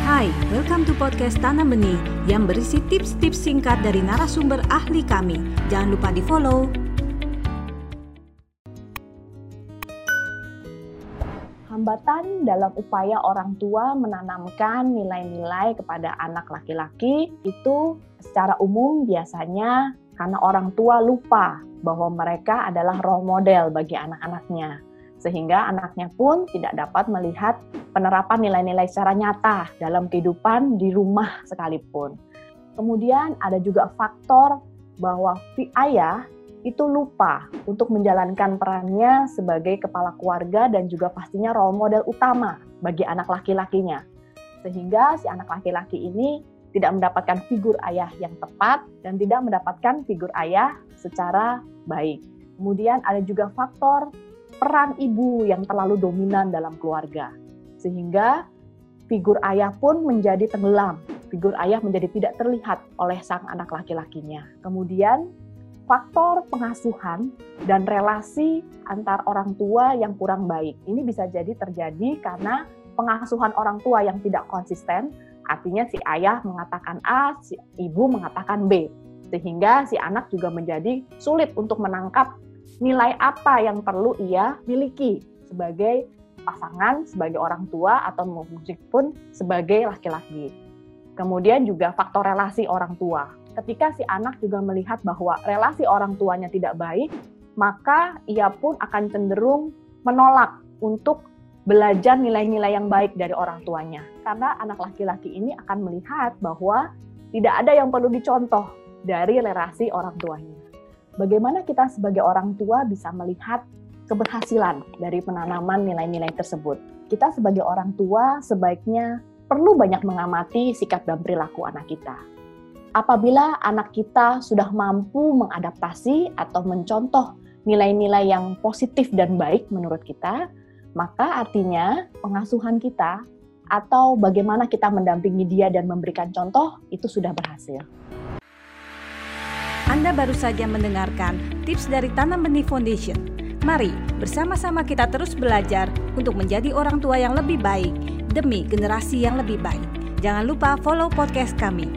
Hai, welcome to podcast Tanam Benih yang berisi tips-tips singkat dari narasumber ahli kami. Jangan lupa di follow. Hambatan dalam upaya orang tua menanamkan nilai-nilai kepada anak laki-laki itu secara umum biasanya karena orang tua lupa bahwa mereka adalah role model bagi anak-anaknya sehingga anaknya pun tidak dapat melihat penerapan nilai-nilai secara nyata dalam kehidupan di rumah sekalipun. Kemudian ada juga faktor bahwa ayah itu lupa untuk menjalankan perannya sebagai kepala keluarga dan juga pastinya role model utama bagi anak laki-lakinya. Sehingga si anak laki-laki ini tidak mendapatkan figur ayah yang tepat dan tidak mendapatkan figur ayah secara baik. Kemudian ada juga faktor peran ibu yang terlalu dominan dalam keluarga. Sehingga figur ayah pun menjadi tenggelam. Figur ayah menjadi tidak terlihat oleh sang anak laki-lakinya. Kemudian faktor pengasuhan dan relasi antar orang tua yang kurang baik. Ini bisa jadi terjadi karena pengasuhan orang tua yang tidak konsisten, artinya si ayah mengatakan A, si ibu mengatakan B. Sehingga si anak juga menjadi sulit untuk menangkap nilai apa yang perlu ia miliki sebagai pasangan, sebagai orang tua, atau pun sebagai laki-laki. Kemudian juga faktor relasi orang tua. Ketika si anak juga melihat bahwa relasi orang tuanya tidak baik, maka ia pun akan cenderung menolak untuk belajar nilai-nilai yang baik dari orang tuanya. Karena anak laki-laki ini akan melihat bahwa tidak ada yang perlu dicontoh dari relasi orang tuanya bagaimana kita sebagai orang tua bisa melihat keberhasilan dari penanaman nilai-nilai tersebut. Kita sebagai orang tua sebaiknya perlu banyak mengamati sikap dan perilaku anak kita. Apabila anak kita sudah mampu mengadaptasi atau mencontoh nilai-nilai yang positif dan baik menurut kita, maka artinya pengasuhan kita atau bagaimana kita mendampingi dia dan memberikan contoh itu sudah berhasil. Anda baru saja mendengarkan tips dari Tanam Benih Foundation. Mari bersama-sama kita terus belajar untuk menjadi orang tua yang lebih baik demi generasi yang lebih baik. Jangan lupa follow podcast kami.